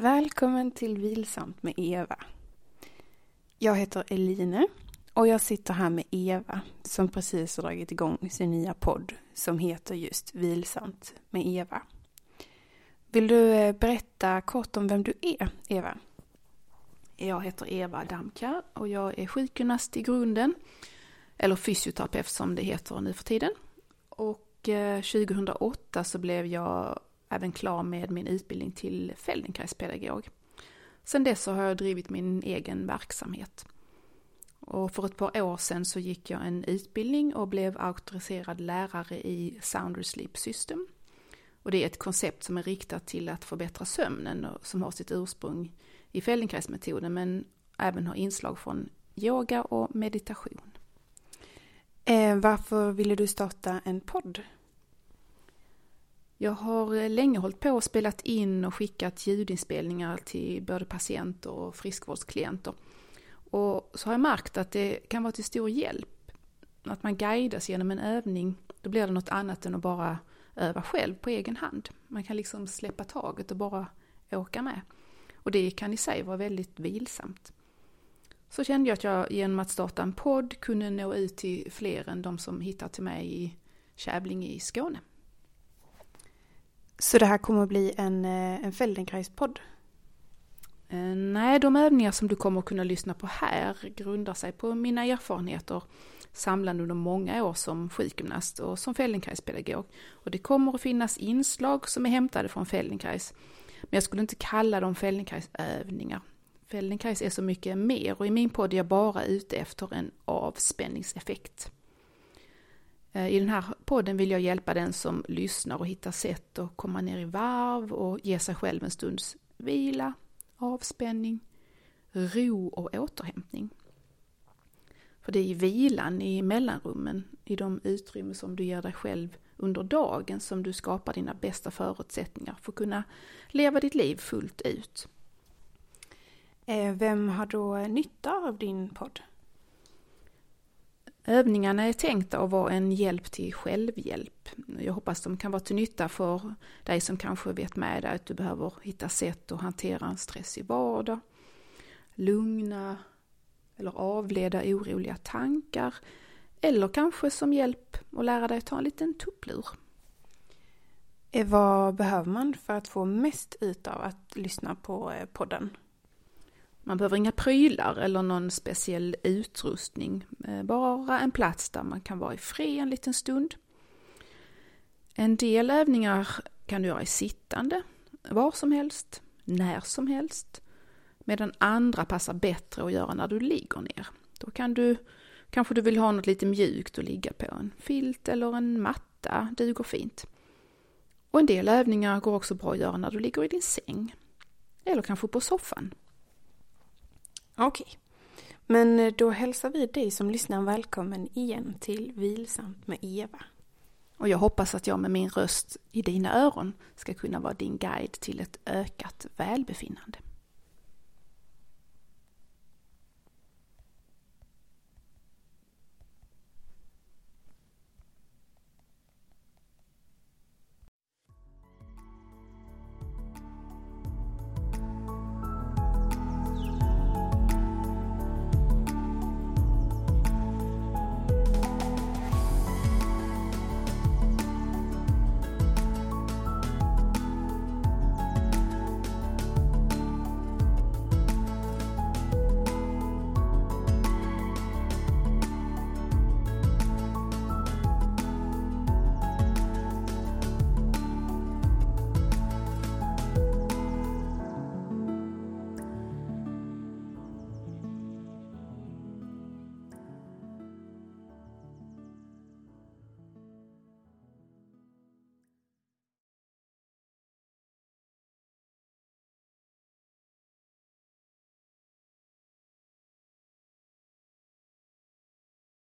Välkommen till Vilsamt med Eva. Jag heter Eline och jag sitter här med Eva som precis har dragit igång sin nya podd som heter just Vilsamt med Eva. Vill du eh, berätta kort om vem du är, Eva? Jag heter Eva Damkar och jag är sjukgymnast i grunden, eller fysioterapeut som det heter nu för tiden. Och eh, 2008 så blev jag även klar med min utbildning till Feldenkraispedagog. Sen dess så har jag drivit min egen verksamhet. Och för ett par år sedan så gick jag en utbildning och blev auktoriserad lärare i Sounder Sleep System. Och det är ett koncept som är riktat till att förbättra sömnen och som har sitt ursprung i Feldenkraismetoden men även har inslag från yoga och meditation. Eh, varför ville du starta en podd? Jag har eh, länge hållit på och spelat in och skickat ljudinspelningar till både patienter och friskvårdsklienter. Och så har jag märkt att det kan vara till stor hjälp. Att man guidas genom en övning, då blir det något annat än att bara öva själv på egen hand. Man kan liksom släppa taget och bara åka med. Och det kan i sig vara väldigt vilsamt. Så kände jag att jag genom att starta en podd kunde nå ut till fler än de som hittar till mig i Kävlinge i Skåne. Så det här kommer att bli en, eh, en Feldenkrais-podd? Eh, nej, de övningar som du kommer att kunna lyssna på här grundar sig på mina erfarenheter samlade under många år som sjukgymnast och som Feldenkraispedagog. Och det kommer att finnas inslag som är hämtade från Feldenkrais. Men jag skulle inte kalla dem Feldenkrais-övningar. Feldenkrais är så mycket mer och i min podd är jag bara ute efter en avspänningseffekt. Eh, I den här podden vill jag hjälpa den som lyssnar och hittar sätt att komma ner i varv och ge sig själv en stunds vila, avspänning, ro och återhämtning. För det är i vilan, i mellanrummen, i de utrymmen som du ger dig själv under dagen som du skapar dina bästa förutsättningar för att kunna leva ditt liv fullt ut. Eh, vem har då nytta av din podd? Övningarna är tänkta att vara en hjälp till självhjälp. Jag hoppas de kan vara till nytta för dig som kanske vet med dig att du behöver hitta sätt att hantera en stressig vardag, lugna eller avleda oroliga tankar eller kanske som hjälp att lära dig att ta en liten tupplur. Eh, vad behöver man för att få mest ut av att lyssna på eh, podden? Man behöver inga prylar eller någon speciell utrustning, eh, bara en plats där man kan vara i fred en liten stund. En del övningar kan du göra i sittande, var som helst, när som helst, medan andra passar bättre att göra när du ligger ner. Då kan du, kanske du vill ha något lite mjukt att ligga på, en filt eller en matta duger fint. Och en del övningar går också bra att göra när du ligger i din säng, eller kanske på soffan. Okej. Okay. Men eh, då hälsar vi dig som lyssnar välkommen igen till Vilsamt med Eva. Och jag hoppas att jag med min röst i dina öron ska kunna vara din guide till ett ökat välbefinnande.